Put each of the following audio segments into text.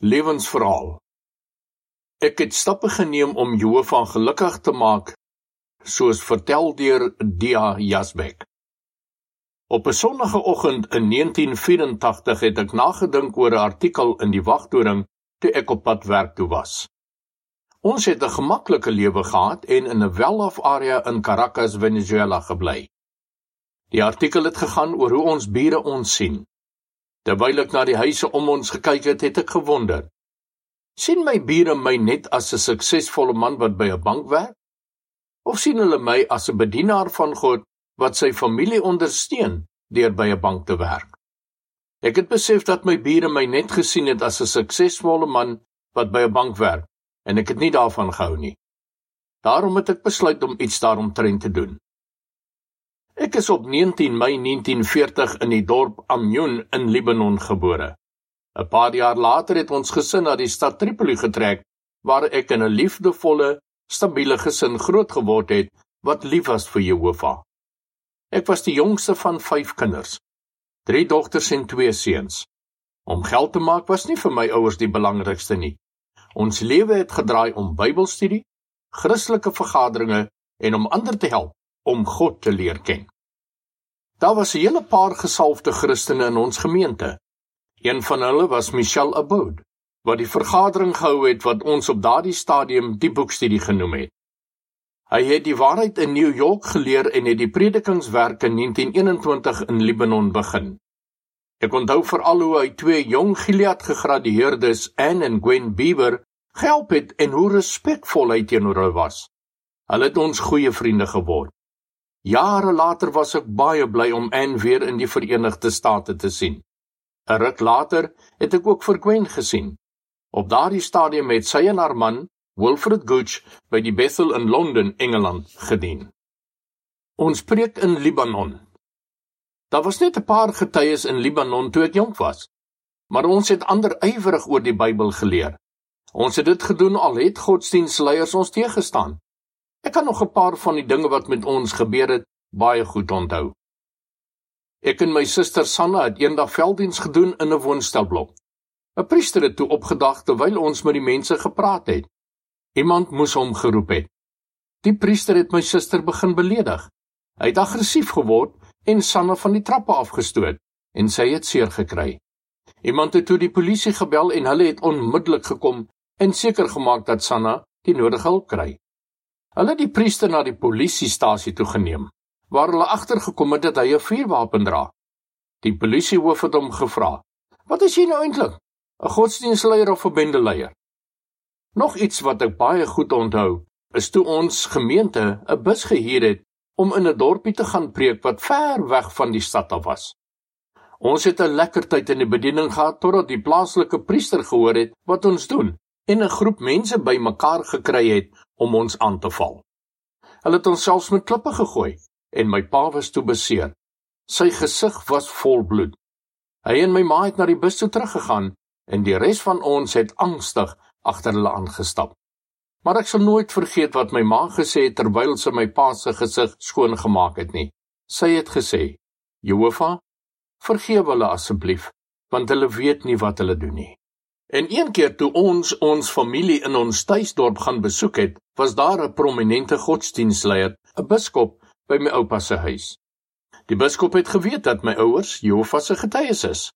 Lewensverhaal Ek het stappe geneem om Jehovah gelukkig te maak, soos vertel deur Dia Jasbek. Op 'n sonnige oggend in 1984 het ek nagedink oor 'n artikel in die wagtoring toe ek op pad werk toe was. Ons het 'n gemaklike lewe gehad en in 'n well-off area in Caracas, Venezuela gebly. Die artikel het gegaan oor hoe ons bure ons sien. Terwyl ek na die huise om ons gekyk het, het ek gewonder. sien my bure my net as 'n suksesvolle man wat by 'n bank werk? Of sien hulle my as 'n bedienaar van God wat sy familie ondersteun deur by 'n bank te werk? Ek het besef dat my bure my net gesien het as 'n suksesvolle man wat by 'n bank werk en ek het nie daarvan gehou nie. Daarom het ek besluit om iets daaromtrent te doen. Ek is op 19 Mei 1940 in die dorp Amyun in Libanon gebore. 'n Paar jaar later het ons gesin na die stad Tripoli getrek waar ek in 'n liefdevolle, stabiele gesin groot geword het wat lief was vir Jehovah. Ek was die jongste van 5 kinders. 3 dogters en 2 seuns. Om geld te maak was nie vir my ouers die belangrikste nie. Ons lewe het gedraai om Bybelstudie, Christelike vergaderinge en om ander te help om God te leer ken. Daar was 'n hele paar gesalfde Christene in ons gemeente. Een van hulle was Michelle Aboud, wat die vergadering gehou het wat ons op daardie stadium die boekstudie genoem het. Hy het die waarheid in New York geleer en het die predikingswerk in 1921 in Libanon begin. Ek onthou veral hoe hy twee jong Gilead gegradueerdes, Anne en Gwen Bieber, gehelp het en hoe respekvol hy teenoor hulle was. Hulle het ons goeie vriende geword. Jare later was ek baie bly om Anne weer in die Verenigde State te sien. 'n Ruk later het ek ook vir Gwen gesien. Op daardie stadium het sy en haar man, Wilfred Gooch, by die Bethel in Londen, Engeland, gedien. Ons preek in Libanon. Daar was net 'n paar getuies in Libanon toe ek jonk was, maar ons het ander ywerig oor die Bybel geleer. Ons het dit gedoen al het godsdienstleiers ons teëgestaan. Ek kan nog 'n paar van die dinge wat met ons gebeur het baie goed onthou. Ek en my suster Sanna het eendag velddiens gedoen in 'n woonstelblok. 'n Priester het toe opgedag terwyl ons met die mense gepraat het. Iemand moes hom geroep het. Die priester het my suster begin beledig. Hy het aggressief geword en Sanna van die trappe afgestoot en sy het seer gekry. Iemand het toe die polisie gebel en hulle het onmiddellik gekom en seker gemaak dat Sanna die nodige hulp kry. Hulle het die priester na die polisiestasie toe geneem waar hulle agtergekom het dat hy 'n vuurwapen dra. Die polisiehoof het hom gevra: "Wat is jy nou eintlik? 'n Godsdienstleier of 'n bendeleier?" Nog iets wat ek baie goed onthou, is toe ons gemeente 'n bus gehuur het om in 'n dorpie te gaan preek wat ver weg van die stad af was. Ons het 'n lekker tyd in die bediening gehad totdat die plaaslike priester gehoor het wat ons doen en 'n groep mense bymekaar gekry het om ons aan te val. Hulle het ons selfs met klippe gegooi en my pa was toe beseer. Sy gesig was vol bloed. Hy en my ma het na die bus toe teruggegaan en die res van ons het angstig agter hulle aangestap. Maar ek sal nooit vergeet wat my ma gesê het terwyl sy my pa se gesig skoon gemaak het nie. Sy het gesê: "Jehovah, vergewe hulle asseblief, want hulle weet nie wat hulle doen nie." En een keer toe ons ons familie in ons tuisdorp gaan besoek het, was daar 'n prominente godsdienstleier, 'n biskop by my oupa se huis. Die biskop het geweet dat my ouers Jehovah se getuies is.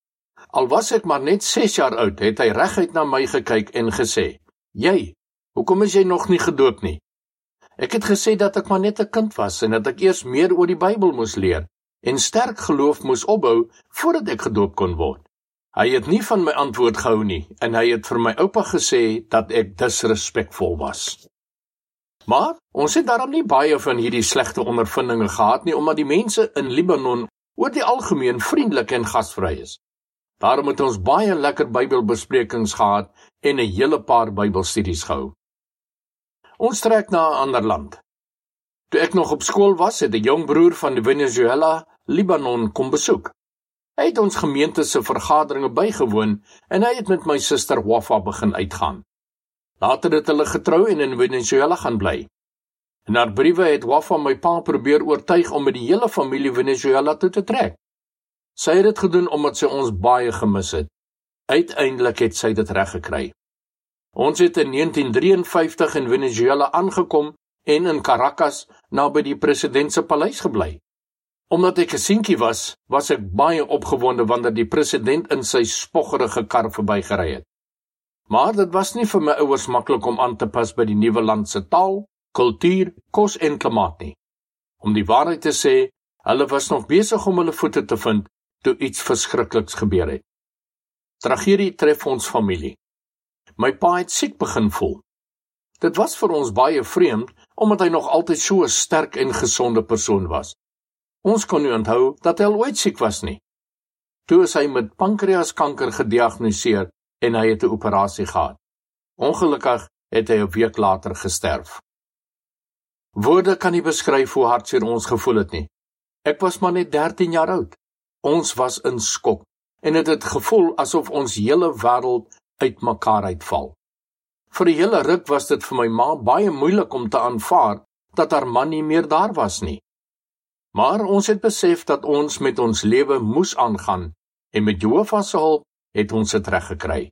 Al was ek maar net 6 jaar oud, het hy reguit na my gekyk en gesê: "Jy, hoekom is jy nog nie gedoop nie?" Ek het gesê dat ek maar net 'n kind was en dat ek eers meer oor die Bybel moes leer en sterk geloof moes opbou voordat ek gedoop kon word. Hy het nie van my antwoord gehou nie en hy het vir my oupa gesê dat ek disrespekvol was. Maar ons het daarom nie baie van hierdie slegte ondervindinge gehad nie omdat die mense in Libanon oor die algemeen vriendelik en gasvry is. Daarom het ons baie lekker Bybelbesprekings gehad en 'n hele paar Bybelstudies gehou. Ons trek na 'n ander land. Toe ek nog op skool was, het 'n jong broer van Venezuela Libanon kom besoek. Hy het ons gemeente se vergaderinge bygewoon en hy het met my suster Wafa begin uitgaan. Later het hulle getrou en in Venezuela gaan bly. In haar briewe het Wafa my pa probeer oortuig om met die hele familie Venezuela toe te trek. Sy het dit gedoen omdat sy ons baie gemis het. Uiteindelik het sy dit reg gekry. Ons het in 1953 in Venezuela aangekom en in Caracas naby die president se paleis gebly. Omdat ek 'n seentjie was, was ek baie opgewonde wanneer die president in sy spoggerige kar verbygery het. Maar dit was nie vir my ouers maklik om aan te pas by die nuwe land se taal, kultuur, kos en klimaat nie. Om die waarheid te sê, hulle was nog besig om hulle voete te vind toe iets verskrikliks gebeur het. Tragedie tref ons familie. My pa het siek begin voel. Dit was vir ons baie vreemd omdat hy nog altyd so 'n sterk en gesonde persoon was. Ons kon nie onthou dat hy ooit siek was nie. Toe is hy met pankreaskanker gediagnoseer en hy het 'n operasie gehad. Ongelukkig het hy 'n week later gesterf. Woorde kan nie beskryf hoe hartseer ons gevoel het nie. Ek was maar net 13 jaar oud. Ons was in skok en dit het, het gevoel asof ons hele wêreld uitmekaar uitval. Vir 'n hele ruk was dit vir my ma baie moeilik om te aanvaar dat haar man nie meer daar was nie. Maar ons het besef dat ons met ons lewe moes aangaan en met Jehovah se hulp het ons dit reg gekry.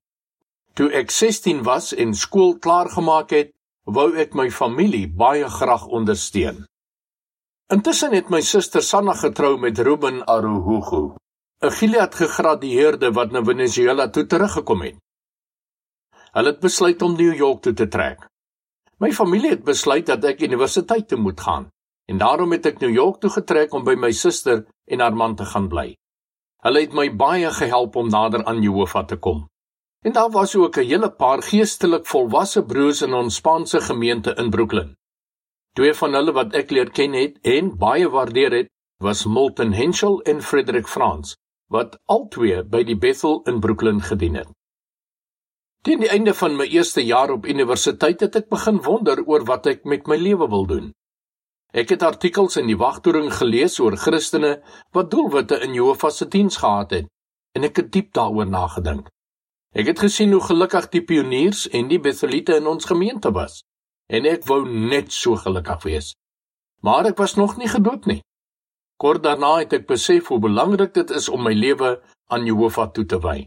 Toe ek 16 was en skool klaar gemaak het, wou ek my familie baie graag ondersteun. Intussen het my suster Sanna getrou met Ruben Aruhugu, 'n Gilead gegradueerde wat na Venezuela toe teruggekom het. Hulle het besluit om New York toe te trek. My familie het besluit dat ek universiteit toe moet gaan en daarom het ek New York toe getrek om by my suster en haar man te gaan bly. Hulle het my baie gehelp om nader aan Jehovah te kom. En daar was ook 'n hele paar geestelik volwasse broers in ons Spaanse gemeente in Brooklyn. Twee van hulle wat ek leer ken het en baie waardeer het, was Milton Henschel en Frederik Frans, wat albei by die Bethel in Brooklyn gedien het. Teen die einde van my eerste jaar op universiteit het ek begin wonder oor wat ek met my lewe wil doen. Ek het artikels in die wagtoring gelees oor Christene wat doelwitte in Jehovah se diens gehad het en ek het diep daaroor nagedink. Ek het gesien hoe gelukkig die pioniers en die Bethelite in ons gemeente was en ek wou net so gelukkig wees. Maar ek was nog nie gedoop nie. Kort daarna het ek besef hoe belangrik dit is om my lewe aan Jehovah toe te wy.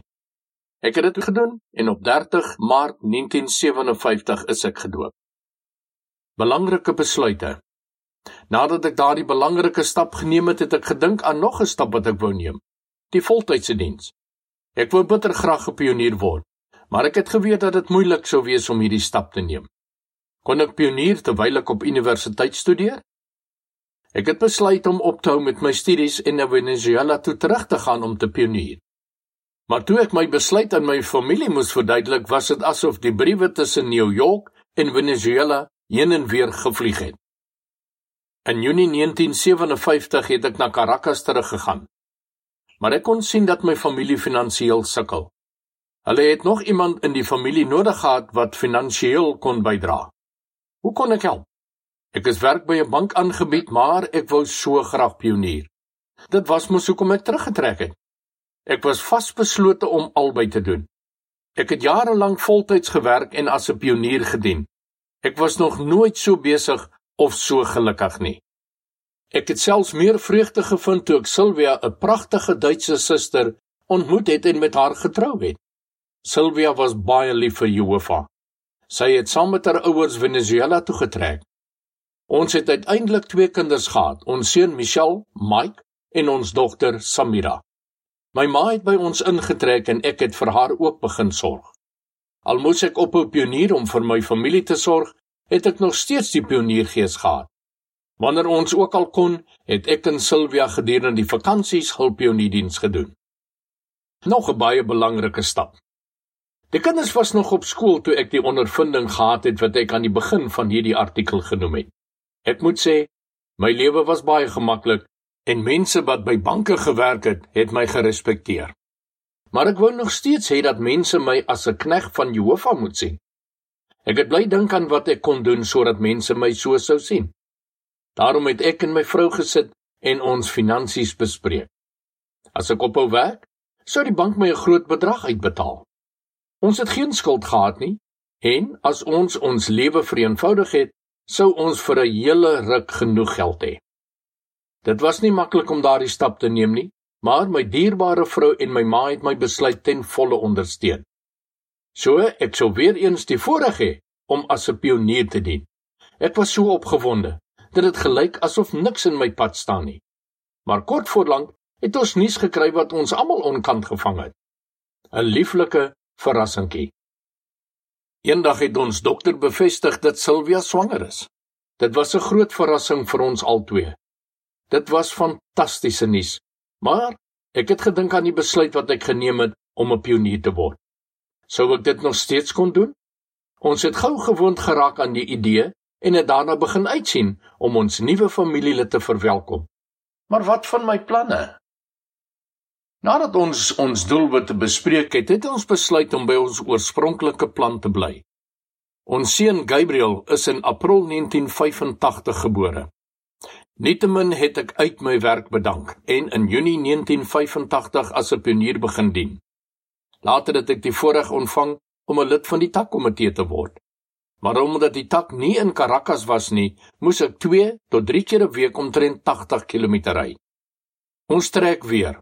Ek het dit gedoen en op 30 Maart 1957 is ek gedoop. Belangrike besluite. Nadat ek daardie belangrike stap geneem het, het ek gedink aan nog 'n stap wat ek wou neem: die voltydse diens. Ek wou bitter graag 'n pionier word, maar ek het geweet dat dit moeilik sou wees om hierdie stap te neem. Kon ek pionier terwyl ek op universiteit studeer? Ek het besluit om op te hou met my studies en na Venezuela toe terug te gaan om te pionier. Maar toe ek my besluit aan my familie moes verduidelik, was dit asof die briewe tussen New York en Venezuela heen en weer gevlieg het. In Junie 1957 het ek na Caracas teruggegaan. Maar ek kon sien dat my familie finansiëel sukkel. Hulle het nog iemand in die familie nodig gehad wat finansiëel kon bydra. Hoe kon ek help? Ek is werk by 'n bank aangebied, maar ek wou so graag pionier. Dit was mos hoekom ek teruggetrek het. Ek was vasbeslote om albei te doen. Ek het jare lank voltyds gewerk en as 'n pionier gedien. Ek was nog nooit so besig of so gelukkig nie. Ek het selfs meer vreugde gevind toe ek Silvia, 'n pragtige Duitse suster, ontmoet het en met haar getrou het. Silvia was baie lief vir Jehovah. Sy het saam met haar ouers Venezuela toe getrek. Ons het uiteindelik twee kinders gehad, ons seun Michel, Mike en ons dogter Samira. My ma het by ons ingetrek en ek het vir haar ook begin sorg. Al moes ek ophou pionier om vir my familie te sorg, het ek nog steeds die pioniergees gehad. Wanneer ons ook al kon, het ek en Silvia gedurende die vakansies hulpionierdiens gedoen. Nog 'n baie belangrike stap. Die kinders was nog op skool toe ek die ondervinding gehad het wat ek aan die begin van hierdie artikel genoem het. Ek moet sê, my lewe was baie gemaklik en mense wat by banke gewerk het, het my gerespekteer. Maar ek wou nog steeds hê dat mense my as 'n knegg van Jehovah moet sien. Ek het bly dink aan wat ek kon doen sodat mense my so sou sien. Daarom het ek en my vrou gesit en ons finansies bespreek. As ek ophou werk, sou die bank my 'n groot bedrag uitbetaal. Ons het geen skuld gehad nie en as ons ons lewe vereenvoudig het, sou ons vir 'n hele ruk genoeg geld hê. Dit was nie maklik om daardie stap te neem nie, maar my dierbare vrou en my ma het my besluit ten volle ondersteun. So ek sou weer eens die voorreg hê om as 'n pionier te dien. Ek was so opgewonde dit gelyk asof niks in my pad staan nie. Maar kort voorlank het ons nuus gekry wat ons almal onkant gevang het. 'n Lieflike verrassingkie. Eendag het ons dokter bevestig dat Sylvia swanger is. Dit was 'n groot verrassing vir ons albei. Dit was fantastiese nuus. Maar ek het gedink aan die besluit wat ek geneem het om 'n pionier te word. Sou ek dit nog steeds kon doen? Ons het gou gewoond geraak aan die idee en het daarna begin uitsien om ons nuwe familielid te verwelkom. Maar wat van my planne? Nadat ons ons doelwitte bespreek het, het ons besluit om by ons oorspronklike plan te bly. Ons seun Gabriel is in April 1985 gebore. Nietemin het ek uit my werk bedank en in Junie 1985 as 'n pionier begin dien. Later het ek die voorreg ontvang om 'n lid van die takkomitee te word. Maar omdat die tak nie in Caracas was nie, moes ek 2 tot 3 keer 'n week omtrent 80 km ry. Ons trek weer.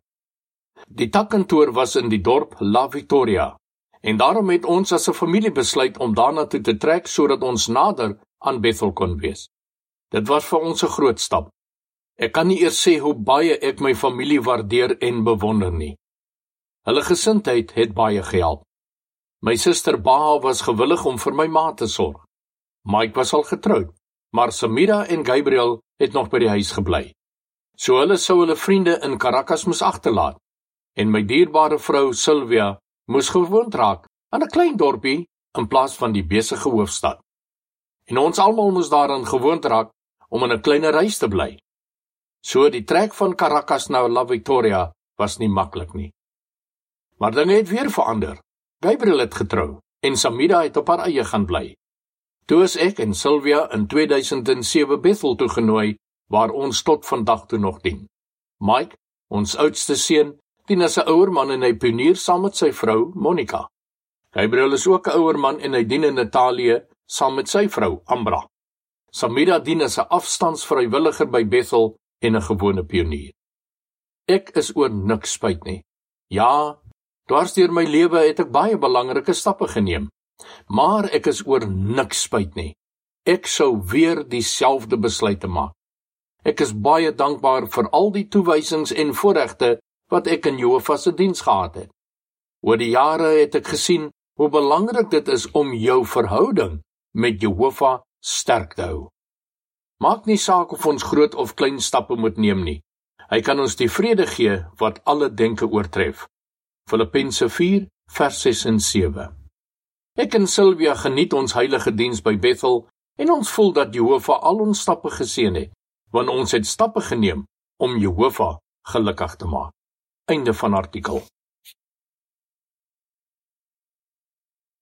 Die takkantoor was in die dorp La Victoria En daarom het ons as 'n familie besluit om daarna toe te trek sodat ons nader aan Bethel kon wees. Dit was vir ons 'n groot stap. Ek kan nie eers sê hoe baie ek my familie waardeer en bewonder nie. Hulle gesindheid het baie gehelp. My suster Baha was gewillig om vir my ma te sorg. Mike was al getroud, maar Samira en Gabriel het nog by die huis gebly. So hulle sou hulle vriende in Caracas moes agterlaat en my dierbare vrou Sylvia moes gewoond raak aan 'n klein dorpie in plaas van die besige hoofstad. En ons almal moes daaraan gewoond raak om in 'n kleiner reis te bly. So die trek van Caracas na La Victoria was nie maklik nie. Maar dinge het weer verander. Gabriel het getrou en Samida het op haar eie gaan bly. Toe is ek en Sylvia in 2007 Bethel toe genooi waar ons tot vandag toe nog dien. Mike, ons oudste seun, dien as 'n ouer man en hy pionier saam met sy vrou Monica. Gabriel is ook 'n ouer man en hy dien in Italië saam met sy vrou Ambra. Samira dien as 'n afstandsvrywilliger by Bethel en 'n gewone pionier. Ek is oor niks spyt nie. Ja, dwarsteer my lewe het ek baie belangrike stappe geneem, maar ek is oor niks spyt nie. Ek sou weer dieselfde besluite maak. Ek is baie dankbaar vir al die toewysings en voorregte wat ek in Jehovah se diens gehad het. Oor die jare het ek gesien hoe belangrik dit is om jou verhouding met Jehovah sterk te hou. Maak nie saak of ons groot of klein stappe moet neem nie. Hy kan ons die vrede gee wat alle denke oortref. Filippense 4 vers 6 en 7. Ek en Silvia geniet ons heilige diens by Bethel en ons voel dat Jehovah al ons stappe geseën het, want ons het stappe geneem om Jehovah gelukkig te maak. Einde van artikel.